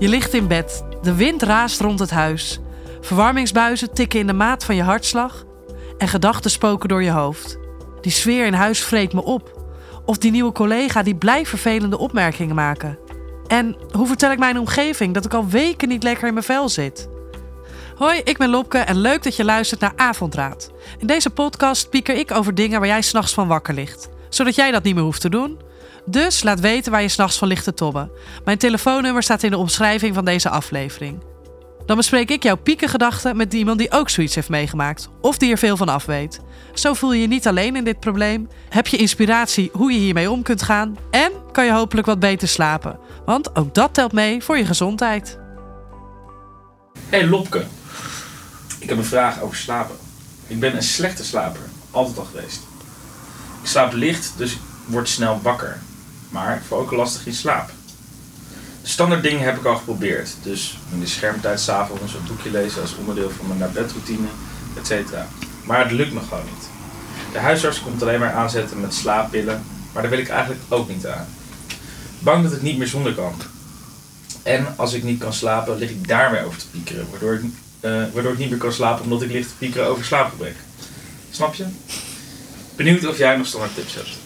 Je ligt in bed, de wind raast rond het huis. Verwarmingsbuizen tikken in de maat van je hartslag en gedachten spoken door je hoofd. Die sfeer in huis vreet me op. Of die nieuwe collega die blijft vervelende opmerkingen maken. En hoe vertel ik mijn omgeving dat ik al weken niet lekker in mijn vel zit? Hoi, ik ben Lopke en leuk dat je luistert naar Avondraad. In deze podcast pieker ik over dingen waar jij s'nachts van wakker ligt. Zodat jij dat niet meer hoeft te doen. Dus laat weten waar je s'nachts van ligt te tobben. Mijn telefoonnummer staat in de omschrijving van deze aflevering. Dan bespreek ik jouw piekengedachten met iemand die ook zoiets heeft meegemaakt. Of die er veel van af weet. Zo voel je je niet alleen in dit probleem. Heb je inspiratie hoe je hiermee om kunt gaan. En kan je hopelijk wat beter slapen. Want ook dat telt mee voor je gezondheid. Hey Lopke, ik heb een vraag over slapen. Ik ben een slechte slaper, altijd al geweest. Ik slaap licht, dus ik word snel wakker. Maar val ook lastig in slaap. Standaard dingen heb ik al geprobeerd. Dus in de schermtijd s'avonds een boekje lezen als onderdeel van mijn naar bedroutine, etc. Maar het lukt me gewoon niet. De huisarts komt alleen maar aanzetten met slaappillen, maar daar wil ik eigenlijk ook niet aan. Bang dat ik niet meer zonder kan. En als ik niet kan slapen, lig ik daar weer over te piekeren, waardoor ik, eh, waardoor ik niet meer kan slapen omdat ik lig te piekeren over slaapgebrek. Snap je? Benieuwd of jij nog standaard tips hebt.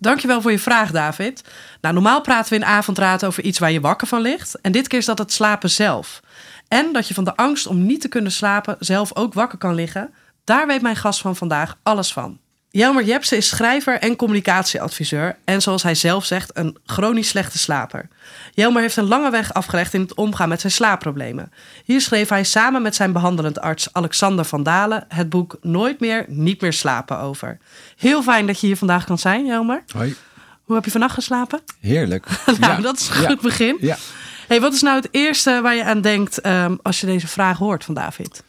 Dankjewel voor je vraag, David. Nou, normaal praten we in avondraad over iets waar je wakker van ligt. En dit keer is dat het slapen zelf. En dat je van de angst om niet te kunnen slapen zelf ook wakker kan liggen. Daar weet mijn gast van vandaag alles van. Jelmer Jepsen is schrijver en communicatieadviseur. En zoals hij zelf zegt, een chronisch slechte slaper. Jelmer heeft een lange weg afgelegd in het omgaan met zijn slaapproblemen. Hier schreef hij samen met zijn behandelend arts Alexander van Dalen het boek Nooit meer, niet meer slapen over. Heel fijn dat je hier vandaag kan zijn, Jelmer. Hoi. Hoe heb je vannacht geslapen? Heerlijk. nou, Ja. dat is een goed begin. Ja. Hey, wat is nou het eerste waar je aan denkt ehm, als je deze vraag hoort van David?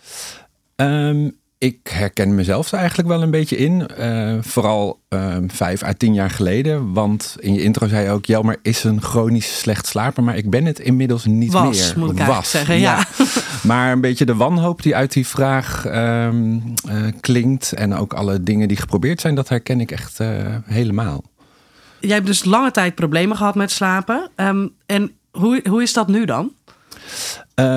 Ehm, ik herken mezelf er eigenlijk wel een beetje in. Eh, vooral ehm, vijf à tien jaar geleden. Want in je intro zei je ook... Jelmer is een chronisch slecht slaper. Maar ik ben het inmiddels niet Was, meer. moet ik eigenlijk zeggen, ja. Maar een beetje de wanhoop die uit die vraag ehm, eh, klinkt... en ook alle dingen die geprobeerd zijn... dat herken ik echt eh, helemaal. Jij hebt dus lange tijd problemen gehad met slapen. Ehm, en hoe, hoe is dat nu dan?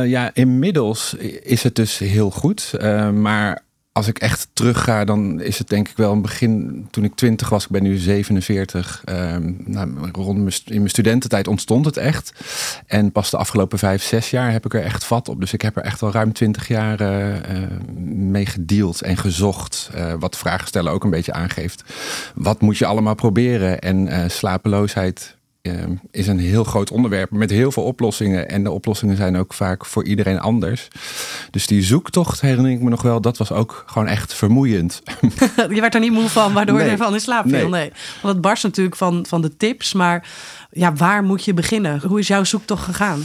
Ja, inmiddels is het dus heel goed. Maar als ik echt terugga, dan is het denk ik wel een begin. Toen ik 20 was, ik ben nu 47. ehm, nou, rond in mijn studententijd ontstond het echt. En pas de afgelopen vijf, zes jaar heb ik er echt vat op. Dus ik heb er echt al ruim 20 jaar eh, eh, mee gedeeld en gezocht. eh, wat vragen stellen ook een beetje aangeeft. Wat moet je allemaal proberen? En slapeloosheid is een heel groot onderwerp met heel veel oplossingen. En de oplossingen zijn ook vaak voor iedereen anders. Dus die zoektocht, herinner ik me nog wel, dat was ook gewoon echt vermoeiend. je werd er niet moe van, waardoor je ervan in slaap viel. Nee. Nee. Want het barst natuurlijk van, van de tips. Maar ja, waar moet je beginnen? Hoe is jouw zoektocht gegaan?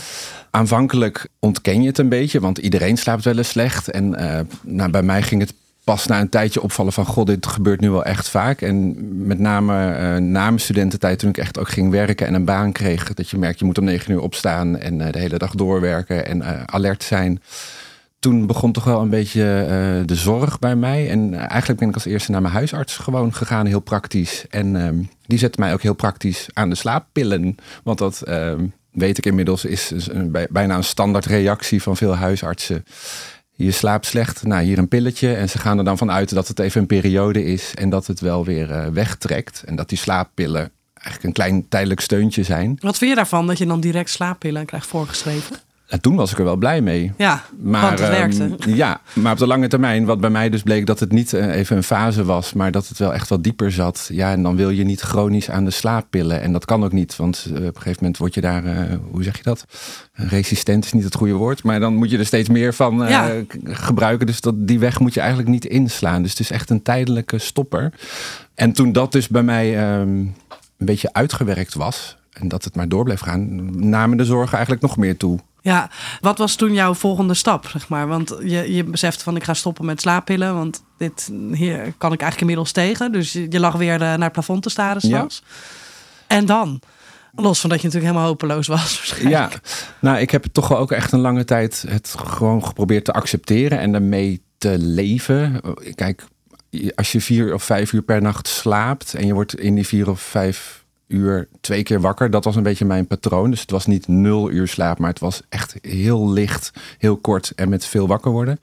Aanvankelijk ontken je het een beetje, want iedereen slaapt wel eens slecht. En eh, nou, bij mij ging het pas na een tijdje opvallen van... god, dit gebeurt nu wel echt vaak. En met name eh, na mijn studententijd, toen ik echt ook ging werken en een baan kreeg... dat je merkt, je moet om negen uur opstaan en eh, de hele dag doorwerken en eh, alert zijn... Toen begon toch wel een beetje de zorg bij mij. En eigenlijk ben ik als eerste naar mijn huisarts gewoon gegaan, heel praktisch. En ehm, die zette mij ook heel praktisch aan de slaappillen. Want dat ehm, weet ik inmiddels is, bijna een standaard reactie van veel huisartsen. Je slaapt slecht, nou hier een pilletje. En ze gaan er dan vanuit dat het even een periode is en dat het wel weer eh, wegtrekt. En dat die slaappillen eigenlijk een klein tijdelijk steuntje zijn. Wat vind je daarvan dat je dan direct slaappillen krijgt voorgeschreven? En toen was ik er wel blij mee. Ja, Maar, het ehm, werkte. ja, maar op de lange termijn, wat bij mij dus bleek dat het niet eh, even een fase was, maar dat het wel echt wat dieper zat. Ja, en dan wil je niet chronisch aan de slaappillen. En dat kan ook niet, want eh, op een gegeven moment word je daar, eh, hoe zeg je dat? Resistent is niet het goede woord, maar dan moet je er steeds meer van Ja. gebruiken. Dus dat, die weg moet je eigenlijk niet inslaan. Dus het is echt een tijdelijke stopper. En toen dat dus bij mij ehm, een beetje uitgewerkt was, en dat het maar door bleef gaan, namen de zorgen eigenlijk nog meer toe. Ja, wat was toen jouw volgende stap, zeg maar? Want je, je beseft van ik ga stoppen met slaappillen, want dit hier kan ik eigenlijk inmiddels tegen. Dus je, je lag weer eh, naar het plafond te staren s'nachts. En dan? Los van dat je natuurlijk helemaal hopeloos was. Ja, nou, ik heb toch wel ook echt een lange tijd het gewoon geprobeerd te accepteren en daarmee te leven. Kijk, als je vier of vijf uur per nacht slaapt en je wordt in die vier of vijf uur twee keer wakker. Dat was een beetje mijn patroon. Dus het was niet nul uur slaap, maar het was echt heel licht, heel kort en met veel wakker worden.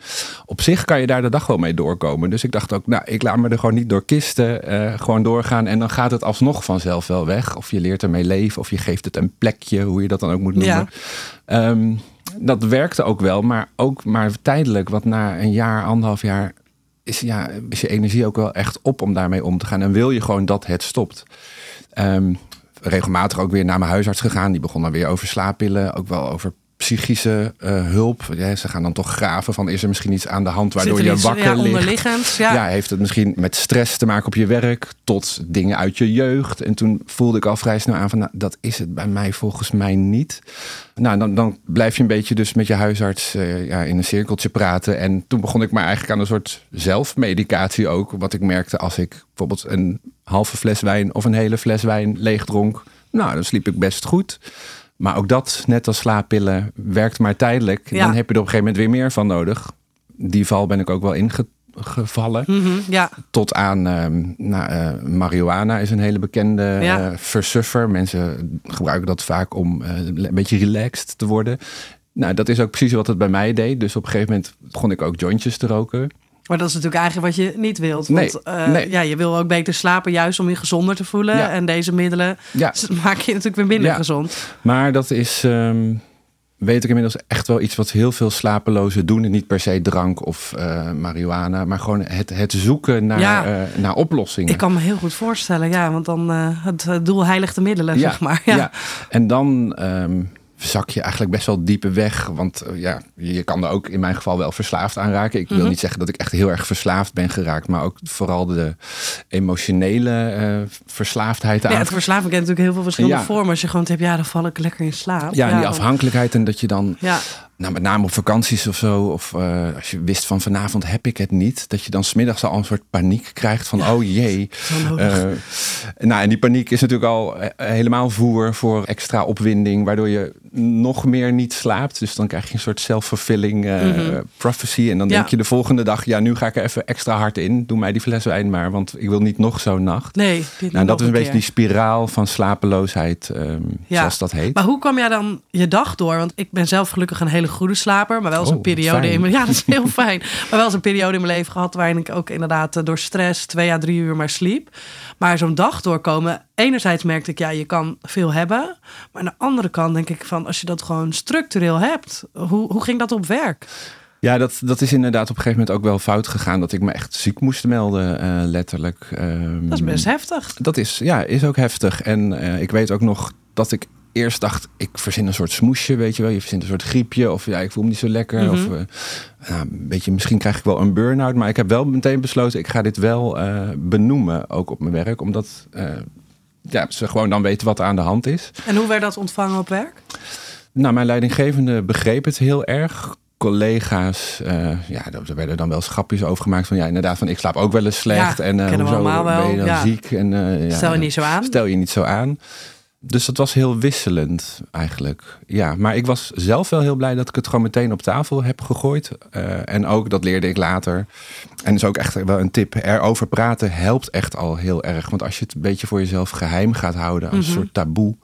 Op zich kan je daar de dag wel mee doorkomen. Dus ik dacht ook, nou, ik laat me er gewoon niet door kisten. eh, gewoon doorgaan en dan gaat het alsnog vanzelf wel weg. Of je leert ermee leven, of je geeft het een plekje, hoe je dat dan ook moet noemen. Ja. Ehm, dat werkte ook wel, maar ook maar tijdelijk. Want na een jaar, anderhalf jaar is, ja, is je energie ook wel echt op om daarmee om te gaan. En wil je gewoon dat het stopt. Ehm, regelmatig ook weer naar mijn huisarts gegaan. Die begon dan weer over slaappillen. Ook wel over psychische eh, hulp. Ja, ze gaan dan toch graven van is er misschien iets aan de hand waardoor je iets, wakker ja, ligt. Ja. Ja. heeft het misschien met stress te maken op je werk tot dingen uit je jeugd. En toen voelde ik al vrij snel aan van nou, dat is het bij mij volgens mij niet. Nou, dan, dan blijf je een beetje dus met je huisarts eh, ja, in een cirkeltje praten. En toen begon ik maar eigenlijk aan een soort zelfmedicatie ook. Wat ik merkte als ik bijvoorbeeld een halve fles wijn of een hele fles wijn leeg dronk. Nou, dan sliep ik best goed. Maar ook dat, net als slaappillen, werkt maar tijdelijk. Ja. Dan heb je er op een gegeven moment weer meer van nodig. Die val ben ik ook wel ingevallen. Mhm, ja. Tot aan ehm, nou, eh, marihuana is een hele bekende Ja. eh, versuffer. Mensen gebruiken dat vaak om eh, een beetje relaxed te worden. Nou, dat is ook precies wat het bij mij deed. Dus op een gegeven moment begon ik ook jointjes te roken. Maar dat is natuurlijk eigenlijk wat je niet wilt. Want Nee, eh, nee. Ja, je wil ook beter slapen, juist om je gezonder te voelen. Ja. En deze middelen Ja, maak je natuurlijk weer minder Ja. gezond. maar dat is, ehm, weet ik inmiddels, echt wel iets wat heel veel slapelozen doen. En niet per se drank of eh, marihuana, maar gewoon het, het zoeken naar, Ja. eh, naar oplossingen. Ik kan me heel goed voorstellen, ja. Want dan eh, het, het doel heiligt de middelen, zeg maar. Ja. En dan ehm, zak je eigenlijk best wel diepe weg. Want eh, ja, je kan er ook in mijn geval wel verslaafd aan raken. Ik wil Mhm. niet zeggen dat ik echt heel erg verslaafd ben geraakt. Maar ook vooral de emotionele eh, verslaafdheid aan. Ja, het verslaving kent natuurlijk heel veel verschillende Ja. vormen. Als je gewoon hebt, ja, dan val ik lekker in slaap. ja, en die afhankelijkheid. En dat je dan, Ja, nou, met name op vakanties of zo. Of eh, als je wist van vanavond heb ik het niet. Dat je dan smiddags al een soort paniek krijgt van oh jee. Eh, nou, en die paniek is natuurlijk al eh, helemaal voer voor extra opwinding, waardoor je nog meer niet slaapt. Dus dan krijg je een soort self-fulfilling Mhm. prophecy. En dan Ja. denk je de volgende dag, ja, nu ga ik er even extra hard in. Doe mij die fles wijn maar, want ik wil niet nog zo'n nacht. nee. Nou, dat is een beetje die spiraal van slapeloosheid, ehm, Ja. zoals dat heet. Maar hoe kwam jij dan je dag door? Want ik ben zelf gelukkig een hele goede slaper. Maar wel eens Oh, een periode fijn. in mijn... Ja, dat is heel fijn. Maar wel eens een periode in mijn leven gehad... waarin ik ook inderdaad eh, door stress twee à drie uur maar sliep. Maar zo'n dag doorkomen... Enerzijds merkte ik, ja, je kan veel hebben. Maar aan de andere kant denk ik van... als je dat gewoon structureel hebt... hoe, hoe ging dat op werk? Ja, dat, dat is inderdaad op een gegeven moment ook wel fout gegaan. Dat ik me echt ziek moest melden, eh, letterlijk. Ehm, Dat is best heftig. Dat is, ja, is ook heftig. En eh, ik weet ook nog dat ik eerst dacht, ik verzin een soort smoesje, weet je wel. Je verzint een soort griepje of ja, ik voel me niet zo lekker. Mhm. Of eh, nou, een beetje, misschien krijg ik wel een burn-out. Maar ik heb wel meteen besloten, ik ga dit wel eh, benoemen, ook op mijn werk. Omdat eh, ja, ze gewoon dan weten wat er aan de hand is. En hoe werd dat ontvangen op werk? Nou, mijn leidinggevende begreep het heel erg. Collega's, eh, ja, er werden dan wel schapjes over gemaakt van ja, inderdaad, van ik slaap ook wel eens slecht. Ja, en hoezo wel, ben je dan ja. ziek? En, eh, ja, Stel je niet zo aan. Stel je niet zo aan. Dus dat was heel wisselend eigenlijk. Ja, maar ik was zelf wel heel blij dat ik het gewoon meteen op tafel heb gegooid. Eh, en ook, dat leerde ik later. En is ook echt wel een tip. Erover praten helpt echt al heel erg. Want als je het een beetje voor jezelf geheim gaat houden, als een Mhm. soort taboe.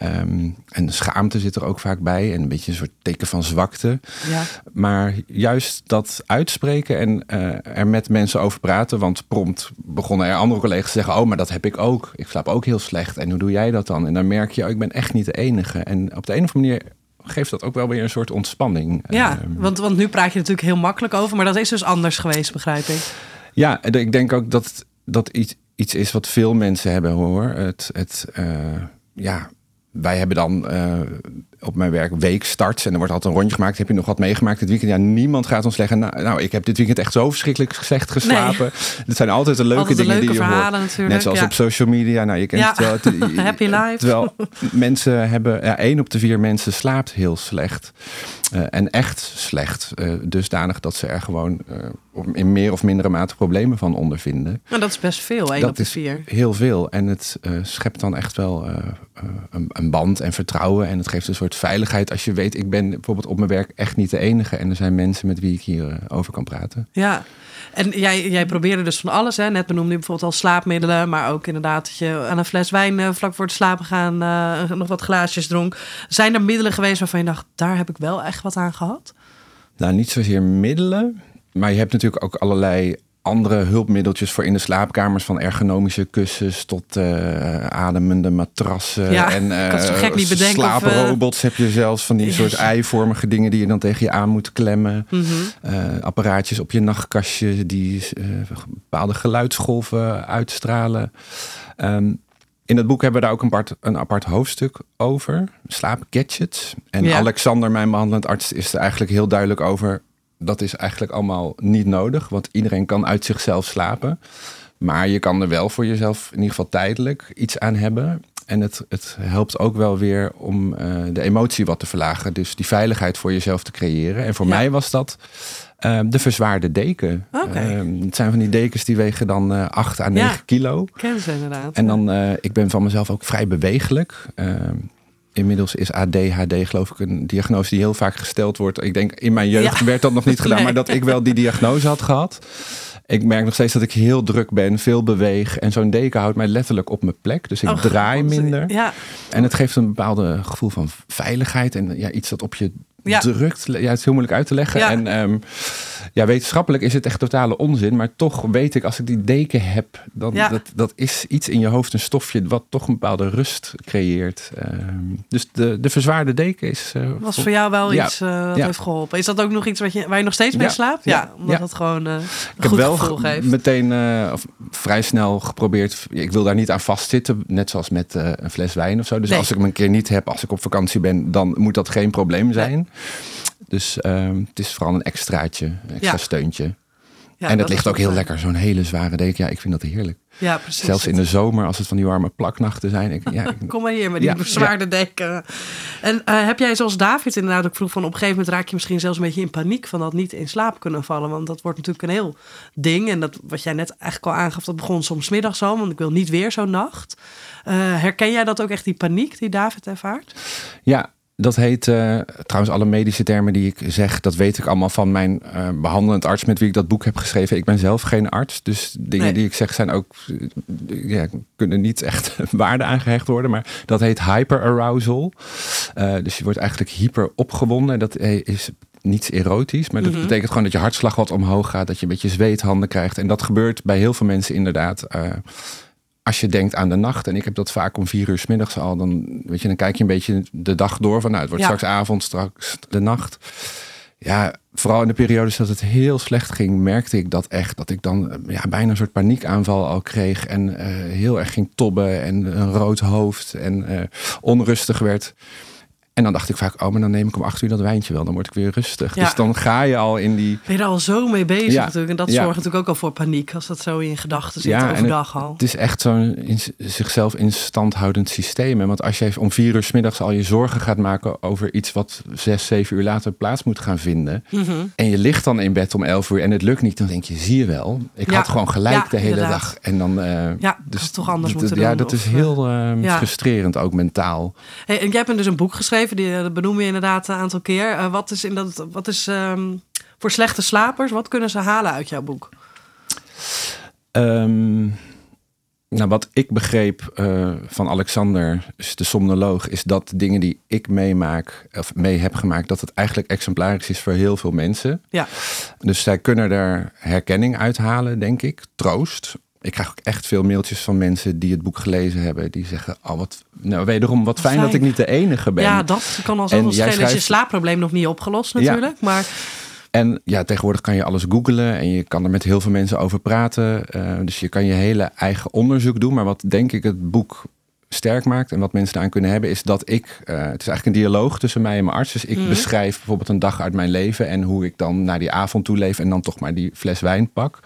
Ehm, en de schaamte zit er ook vaak bij. En een beetje een soort teken van zwakte. Ja. Maar juist dat uitspreken en eh, er met mensen over praten. Want prompt begonnen er andere collega's te zeggen: Oh, maar dat heb ik ook. Ik slaap ook heel slecht. En hoe doe jij dat dan? En dan merk je: oh, ik ben echt niet de enige. En op de een of andere manier geeft dat ook wel weer een soort ontspanning. Ja, Ehm, want, want nu praat je natuurlijk heel makkelijk over, maar dat is dus anders geweest, begrijp ik. Ja, ik denk ook dat dat iets, iets is wat veel mensen hebben hoor. Het, het, eh, ja, wij hebben dan eh, op mijn werk weekstarts en er wordt altijd een rondje gemaakt. Heb je nog wat meegemaakt dit weekend? Ja, niemand gaat ons zeggen, nou, nou ik heb dit weekend echt zo verschrikkelijk slecht geslapen. Het zijn altijd de leuke Altijd de dingen leuke die je hoort. natuurlijk. Net zoals ja. op social media. Nou, je kent Ja. het wel. Happy life. Terwijl mensen hebben, ja, één op de vier mensen slaapt heel slecht. Eh, en echt slecht. Eh, dusdanig dat ze er gewoon eh, in meer of mindere mate problemen van ondervinden. Nou, dat is best veel, één Dat op de is vier. Heel veel. En het schept dan echt wel een, een band en vertrouwen. En het geeft een soort soort veiligheid als je weet, ik ben bijvoorbeeld op mijn werk echt niet de enige. En er zijn mensen met wie ik hierover over kan praten. Ja, en jij, jij probeerde dus van alles. Hè? Net benoemde je bijvoorbeeld al slaapmiddelen, maar ook inderdaad dat je aan een fles wijn eh, vlak voor het slapen gaan eh, nog wat glaasjes dronk. Zijn er middelen geweest waarvan je dacht, daar heb ik wel echt wat aan gehad? Nou, niet zozeer middelen, maar je hebt natuurlijk ook allerlei andere hulpmiddeltjes voor in de slaapkamers. Van ergonomische kussens tot uh, ademende matrassen. Ja, en bedenken of, eh, slaaprobots heb je zelfs. Van die soort eivormige dingen die je dan tegen je aan moet klemmen. Mhm. Eh, apparaatjes op je nachtkastje die bepaalde geluidsgolven uitstralen. Ehm, in het boek hebben we daar ook een apart, een apart hoofdstuk over. Slaapgadgets. En Ja. Alexander, mijn behandelend arts, is er eigenlijk heel duidelijk over. Dat is eigenlijk allemaal niet nodig. Want iedereen kan uit zichzelf slapen. Maar je kan er wel voor jezelf in ieder geval tijdelijk iets aan hebben. En het, het helpt ook wel weer om eh, de emotie wat te verlagen. Dus die veiligheid voor jezelf te creëren. En voor Ja. mij was dat eh, de verzwaarde deken. Oké. Eh, het zijn van die dekens die wegen dan eh 8 à 9 Ja. kilo. Ken ze inderdaad. En dan, eh, ik ben van mezelf ook vrij bewegelijk. Inmiddels is ADHD geloof ik een diagnose die heel vaak gesteld wordt. Ik denk in mijn jeugd Ja. werd dat nog niet gedaan, Nee. maar dat ik wel die diagnose had gehad. Ik merk nog steeds dat ik heel druk ben, veel beweeg. En zo'n deken houdt mij letterlijk op mijn plek. Dus ik Oh, draai God. minder. Ja, En het geeft een bepaalde gevoel van veiligheid. En ja, iets dat op je Ja. drukt. Ja, het is heel moeilijk uit te leggen. Ja. En ehm, ja, wetenschappelijk is het echt totale onzin. Maar toch weet ik, als ik die deken heb, dan Ja. dat, dat is iets in je hoofd, een stofje wat toch een bepaalde rust creëert. Ehm, dus de, de verzwaarde deken is. eh, was voor jou wel Ja. iets eh, dat Ja. heeft geholpen. Is dat ook nog iets wat je, waar je nog steeds mee slaapt? Ja, omdat het gewoon eh, Ik heb wel geeft. meteen of vrij snel geprobeerd. Ik wil daar niet aan vastzitten, net zoals met een fles wijn of zo. Dus Nee. als ik hem een keer niet heb, als ik op vakantie ben, dan moet dat geen probleem zijn. Dus ehm, het is vooral een extraatje, een extra Ja. steuntje. Ja, en het dat ligt ook heel lekker, zo'n hele zware deken. Ja, ik vind dat heerlijk. Ja, precies. Zelfs in de zomer, als het van die warme plaknachten zijn. Ik, ja, ik- Kom maar hier met die Ja, bezwaarde dekken. En eh, heb jij zoals David inderdaad ook vroeg van... op een gegeven moment raak je misschien zelfs een beetje in paniek... van dat niet in slaap kunnen vallen. Want dat wordt natuurlijk een heel ding. En dat, wat jij net eigenlijk al aangaf, dat begon soms middags al... want ik wil niet weer zo'n nacht. Eh, herken jij dat ook echt, die paniek die David ervaart? ja, dat heet eh, trouwens alle medische termen die ik zeg, dat weet ik allemaal van mijn eh, behandelend arts met wie ik dat boek heb geschreven. Ik ben zelf geen arts, dus dingen Nee. die ik zeg zijn ook, eh, ja, kunnen niet echt waarde aangehecht worden. Maar dat heet hyperarousal. Eh dus je wordt eigenlijk hyper opgewonden. Dat is niets erotisch, maar dat Mhm. betekent gewoon dat je hartslag wat omhoog gaat, dat je een beetje zweethanden krijgt. En dat gebeurt bij heel veel mensen inderdaad. Als je denkt aan de nacht, en ik heb dat vaak om vier uur 's middags al, dan, weet je, dan kijk je een beetje de dag door van nou, het wordt Ja. straks avond, straks de nacht. Ja, vooral in de periodes dat het heel slecht ging, merkte ik dat echt. Dat ik dan eh, ja, bijna een soort paniekaanval al kreeg. En eh, heel erg ging tobben en een rood hoofd en eh, onrustig werd. En dan dacht ik vaak, oh, maar dan neem ik om acht uur dat wijntje wel. Dan word ik weer rustig. Ja. Dus dan ga je al in die... Ben je er al zo mee bezig Ja. natuurlijk. En dat Ja. zorgt natuurlijk ook al voor paniek... als dat zo in je gedachten zit Ja, overdag al. Het is echt zo'n zichzelf in stand houdend systeem. hè. Want als je om vier uur 's middags al je zorgen gaat maken over iets wat zes, zeven uur later plaats moet gaan vinden. Mhm. En je ligt dan in bed om elf uur en het lukt niet, dan denk je, zie je wel. Ik Ja. had gewoon gelijk Ja, de hele inderdaad. dag. En dan, eh, Ja, dat is toch anders moeten Ja, doen, dat of, is heel eh, ja. frustrerend, ook mentaal. Hey, en jij hebt dus een boek geschreven, die eh, dat benoem je inderdaad een aantal keer. Eh, wat is, in dat, wat is ehm, voor slechte slapers, wat kunnen ze halen uit jouw boek? Ehm, nou, wat ik begreep eh, van Alexander, de somnoloog, is dat dingen die ik meemaak, of mee heb gemaakt, dat het eigenlijk exemplarisch is voor heel veel mensen. Ja. Dus zij kunnen er herkenning uithalen, denk ik. Troost. Ik krijg ook echt veel mailtjes van mensen die het boek gelezen hebben. Die zeggen, oh wat, nou wederom wat fijn, fijn. dat ik niet de enige ben. Ja, dat kan al En zoveel jij schelen. Is je slaapprobleem nog niet opgelost Ja. natuurlijk. Maar En ja, tegenwoordig kan je alles googlen en je kan er met heel veel mensen over praten. Eh, dus je kan je hele eigen onderzoek doen. Maar wat denk ik het boek sterk maakt en wat mensen daaraan kunnen hebben, is dat ik, eh, het is eigenlijk een dialoog tussen mij en mijn arts. Dus ik Mhm. beschrijf bijvoorbeeld een dag uit mijn leven en hoe ik dan naar die avond toe leef en dan toch maar die fles wijn pak.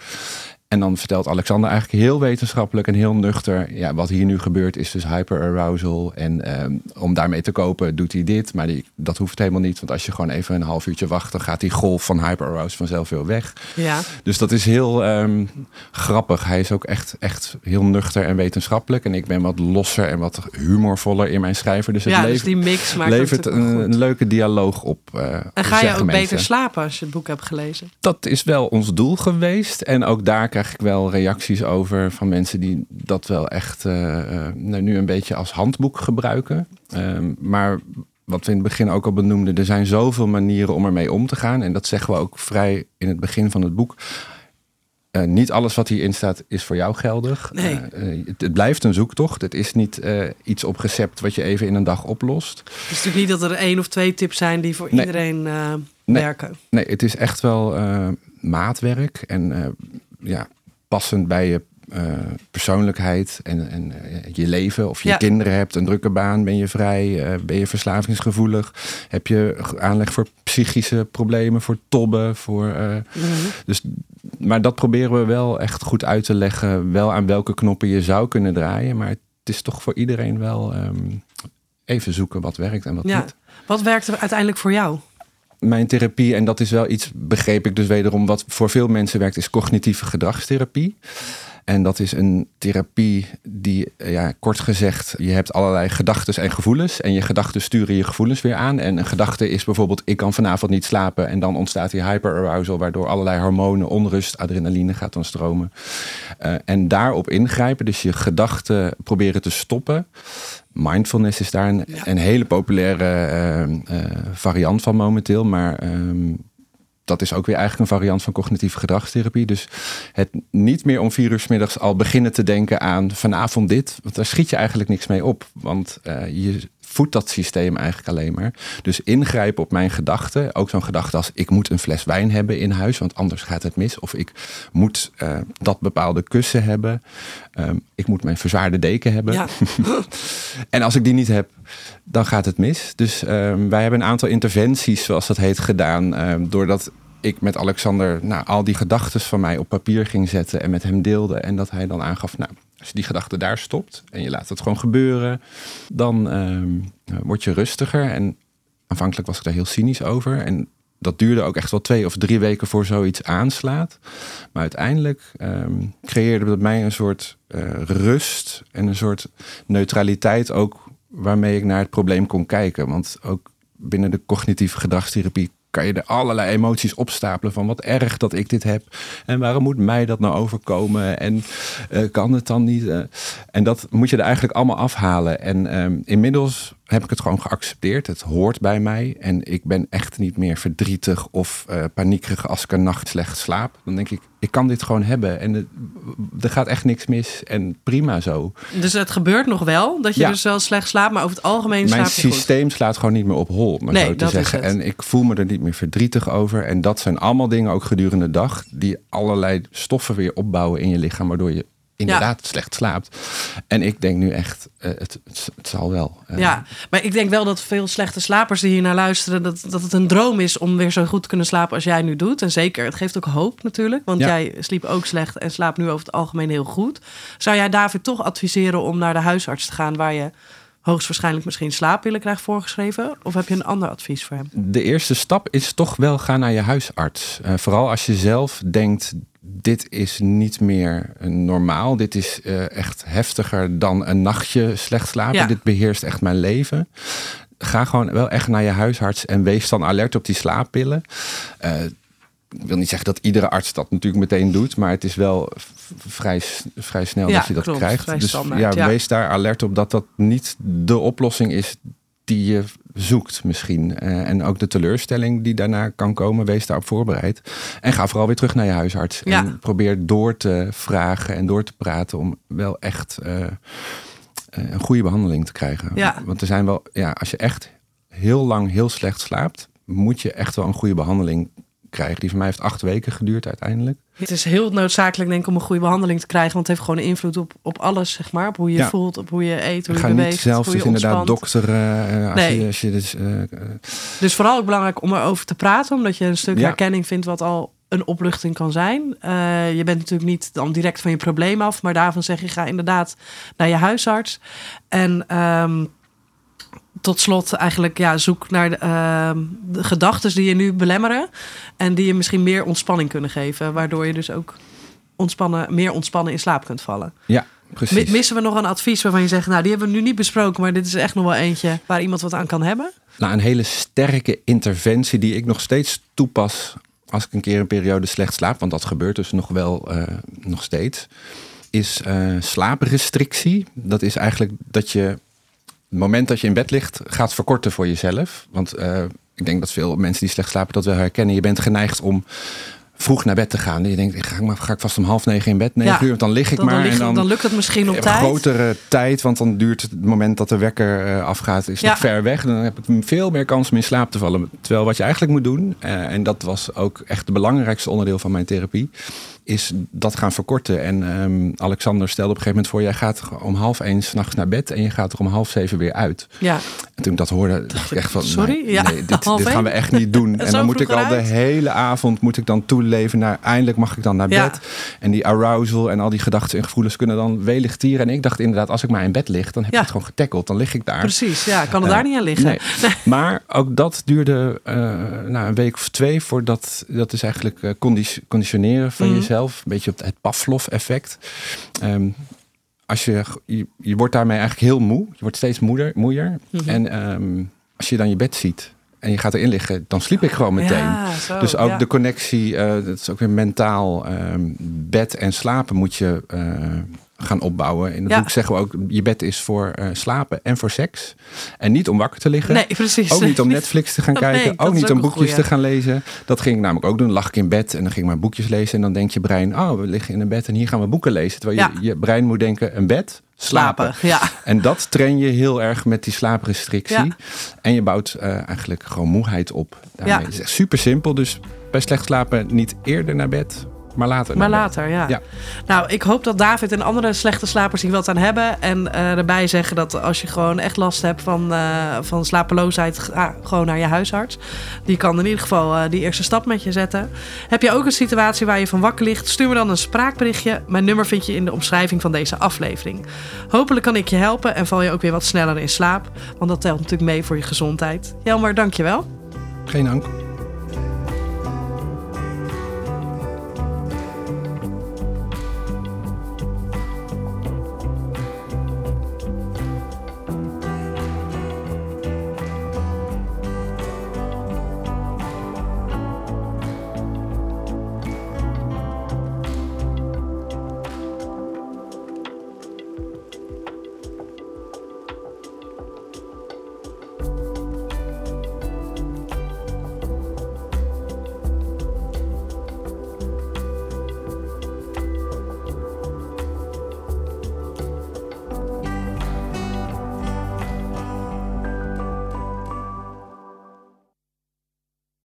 En dan vertelt Alexander eigenlijk heel wetenschappelijk en heel nuchter. Ja, wat hier nu gebeurt is dus hyperarousal. En ehm, om daarmee te kopen doet hij dit. Maar die, dat hoeft helemaal niet. Want als je gewoon even een half uurtje wacht, dan gaat die golf van hyperarousal vanzelf weer weg. Ja. Dus dat is heel ehm, grappig. Hij is ook echt, echt heel nuchter en wetenschappelijk. En ik ben wat losser en wat humorvoller in mijn schrijven. Dus het ja, dus levert, die mix maakt levert een, leuke dialoog op. eh, En ga je ook beter slapen als je het boek hebt gelezen? Dat is wel ons doel geweest. En ook daar krijg ik wel reacties over van mensen die dat wel echt eh, eh, nou, nu een beetje als handboek gebruiken. Ehm, maar wat we in het begin ook al benoemden, er zijn zoveel manieren om ermee om te gaan. En dat zeggen we ook vrij in het begin van het boek. Eh, niet alles wat hierin staat is voor jou geldig. Nee. Het, het blijft een zoektocht. Het is niet iets op recept wat je even in een dag oplost. Het is natuurlijk niet dat er één of twee tips zijn die voor Nee. iedereen Nee. werken. Nee, het is echt wel maatwerk en ja, passend bij je eh, persoonlijkheid en, en eh, je leven. Of je Ja. kinderen hebt, een drukke baan, ben je vrij, eh, ben je verslavingsgevoelig, heb je aanleg voor psychische problemen, voor tobben, voor. Mhm. dus, maar dat proberen we wel echt goed uit te leggen, wel aan welke knoppen je zou kunnen draaien. Maar het is toch voor iedereen wel ehm, even zoeken wat werkt en wat Ja. niet Wat werkt er uiteindelijk voor jou? Mijn therapie, en dat is wel iets, begreep ik dus wederom, wat voor veel mensen werkt, is cognitieve gedragstherapie. En dat is een therapie die, ja, kort gezegd, je hebt allerlei gedachten en gevoelens. En je gedachten sturen je gevoelens weer aan. En een gedachte is bijvoorbeeld, ik kan vanavond niet slapen. En dan ontstaat die hyperarousal, waardoor allerlei hormonen, onrust, adrenaline gaat dan stromen. Eh, en daarop ingrijpen, dus je gedachten proberen te stoppen. Mindfulness is daar een, Ja. een hele populaire eh, eh, variant van momenteel. Maar ehm, dat is ook weer eigenlijk een variant van cognitieve gedragstherapie. Dus het niet meer om vier uur 's middags al beginnen te denken aan vanavond dit. Want daar schiet je eigenlijk niks mee op. Want eh, je voedt dat systeem eigenlijk alleen maar. Dus ingrijpen op mijn gedachten. Ook zo'n gedachte als ik moet een fles wijn hebben in huis. Want anders gaat het mis. Of ik moet eh, dat bepaalde kussen hebben. Ehm, ik moet mijn verzwaarde deken hebben. Ja. En als ik die niet heb, dan gaat het mis. Dus ehm, wij hebben een aantal interventies, zoals dat heet, gedaan. ehm, doordat ik met Alexander nou, al die gedachten van mij op papier ging zetten en met hem deelde. En dat hij dan aangaf, nou, als je die gedachte daar stopt en je laat het gewoon gebeuren, dan ehm, word je rustiger. En aanvankelijk was ik daar heel cynisch over. En dat duurde ook echt wel twee of drie weken voor zoiets aanslaat. Maar uiteindelijk ehm, creëerde dat mij een soort eh, rust en een soort neutraliteit ook waarmee ik naar het probleem kon kijken. Want ook binnen de cognitieve gedragstherapie kan je er allerlei emoties opstapelen van wat erg dat ik dit heb en waarom moet mij dat nou overkomen en eh, kan het dan niet? eh? en dat moet je er eigenlijk allemaal afhalen. En ehm, inmiddels heb ik het gewoon geaccepteerd. Het hoort bij mij en ik ben echt niet meer verdrietig of eh, paniekerig als ik een nacht slecht slaap. Dan denk ik, ik kan dit gewoon hebben en het- er gaat echt niks mis en prima zo. Dus het gebeurt nog wel, dat je Ja. dus wel slecht slaapt, maar over het algemeen Mijn slaap je goed. systeem slaat gewoon niet meer op hol, maar Nee, zo te zeggen. En ik voel me er niet meer verdrietig over. En dat zijn allemaal dingen, ook gedurende de dag, die allerlei stoffen weer opbouwen in je lichaam, waardoor je inderdaad slecht slaapt. En ik denk nu echt, eh, het, het, het zal wel. Eh, Ja, maar ik denk wel dat veel slechte slapers die hier naar luisteren, dat, dat het een droom is om weer zo goed te kunnen slapen als jij nu doet. En zeker, het geeft ook hoop natuurlijk, want Ja. jij sliep ook slecht en slaapt nu over het algemeen heel goed. Zou jij David toch adviseren om naar de huisarts te gaan waar je hoogstwaarschijnlijk misschien slaappillen krijgt voorgeschreven? Of heb je een ander advies voor hem? De eerste stap is toch wel gaan naar je huisarts. Eh, vooral als je zelf denkt, dit is niet meer eh, normaal. Dit is eh, echt heftiger dan een nachtje slecht slapen. Ja. Dit beheerst echt mijn leven. Ga gewoon wel echt naar je huisarts en wees dan alert op die slaappillen. Eh, ik wil niet zeggen dat iedere arts dat natuurlijk meteen doet, maar het is wel vrij, vrij snel Ja, dat je dat klopt. krijgt. Dus standaard, ja, wees daar alert op dat dat niet de oplossing is die je zoekt misschien. Eh, en ook de teleurstelling die daarna kan komen, wees daarop voorbereid. En ga vooral weer terug naar je huisarts. Ja. En probeer door te vragen en door te praten om wel echt eh, eh, een goede behandeling te krijgen. Ja. Want er zijn wel, ja, als je echt heel lang heel slecht slaapt, moet je echt wel een goede behandeling krijgen. Die van mij heeft acht weken geduurd uiteindelijk. Het is heel noodzakelijk denk ik om een goede behandeling te krijgen, want het heeft gewoon invloed op, op alles, zeg maar. Op hoe je Ja. voelt, op hoe je eet, hoe je Ga beweegt, niet zelf hoe je dus inderdaad dokteren. eh, als, Nee. je, als je dus, eh, Dus vooral ook belangrijk om erover te praten, omdat je een stuk Ja. herkenning vindt wat al een opluchting kan zijn. Eh, je bent natuurlijk niet dan direct van je probleem af, maar daarvan zeg je ga inderdaad naar je huisarts. En ehm, tot slot eigenlijk ja, zoek naar de, uh, de gedachten die je nu belemmeren en die je misschien meer ontspanning kunnen geven, waardoor je dus ook ontspannen, meer ontspannen in slaap kunt vallen. Ja, precies. Missen we nog een advies waarvan je zegt, nou die hebben we nu niet besproken, maar dit is echt nog wel eentje waar iemand wat aan kan hebben? Nou, een hele sterke interventie die ik nog steeds toepas als ik een keer een periode slecht slaap, want dat gebeurt dus nog wel uh, nog steeds, is uh, slaaprestrictie. Dat is eigenlijk dat je het moment dat je in bed ligt gaat verkorten voor jezelf. Want uh, ik denk dat veel mensen die slecht slapen dat wel herkennen. Je bent geneigd om vroeg naar bed te gaan. Je denkt, ga ik, ga ik vast om half negen in bed, negen ja, uur, want dan lig ik dan, maar. Dan, lig, en dan, dan, lukt het misschien op tijd. grotere tijd, want dan duurt het moment dat de wekker uh, afgaat, is ja. nog ver weg. Dan heb ik veel meer kans om in slaap te vallen. Terwijl wat je eigenlijk moet doen, uh, en dat was ook echt het belangrijkste onderdeel van mijn therapie, is dat gaan verkorten. En um, Alexander stelde op een gegeven moment voor... jij gaat om half één s'nachts naar bed... en je gaat er om half zeven weer uit. Ja. En toen ik dat hoorde, dacht ik echt van... Sorry? Nee, ja. nee dit, dit gaan we echt niet doen. en dan moet ik al de hele avond moet ik dan toeleven naar... eindelijk mag ik dan naar Ja. bed. En die arousal en al die gedachten en gevoelens... kunnen dan welig tieren. En ik dacht inderdaad, als ik maar in bed lig... dan heb ik het gewoon getackeld. Dan lig ik daar. Precies, ja, kan het Ja. daar niet aan liggen. Nee. Maar ook dat duurde eh, nou, een week of twee voordat dat is eigenlijk eh, conditioneren van Mhm. jezelf. Een beetje op het Pavlov-effect. Ehm, als je, je, je wordt daarmee eigenlijk heel moe. Je wordt steeds moeder, moeier. Mhm. En ehm, als je dan je bed ziet en je gaat erin liggen, dan sliep ik gewoon meteen. Ja, zo, Dus ook ja. de connectie, eh, dat is ook weer mentaal. ehm, bed en slapen moet je eh, gaan opbouwen. In het Ja. boek zeggen we ook, je bed is voor eh, slapen en voor seks. En niet om wakker te liggen. Nee, precies. Ook niet om Netflix te gaan kijken. ook niet ook om boekjes goeie. te gaan lezen. Dat ging ik namelijk ook doen. Lag ik in bed en dan ging ik maar boekjes lezen. En dan denkt je brein, oh, we liggen in een bed en hier gaan we boeken lezen. Terwijl Ja. je, je brein moet denken, een bed, slapen. Slapen, ja. En dat train je heel erg met die slaaprestrictie. Ja. En je bouwt eh, eigenlijk gewoon moeheid op. Daarmee. Ja. Het is echt super simpel. Dus bij slecht slapen niet eerder naar bed, maar later Maar later, ja. Ja. Nou, ik hoop dat David en andere slechte slapers hier wat aan hebben. En eh, erbij zeggen dat als je gewoon echt last hebt van, eh, van slapeloosheid, ga gewoon naar je huisarts. Die kan in ieder geval eh, die eerste stap met je zetten. Heb je ook een situatie waar je van wakker ligt? Stuur me dan een spraakberichtje. Mijn nummer vind je in de omschrijving van deze aflevering. Hopelijk kan ik je helpen en val je ook weer wat sneller in slaap. Want dat telt natuurlijk mee voor je gezondheid. Jelmer, dankjewel. Geen dank.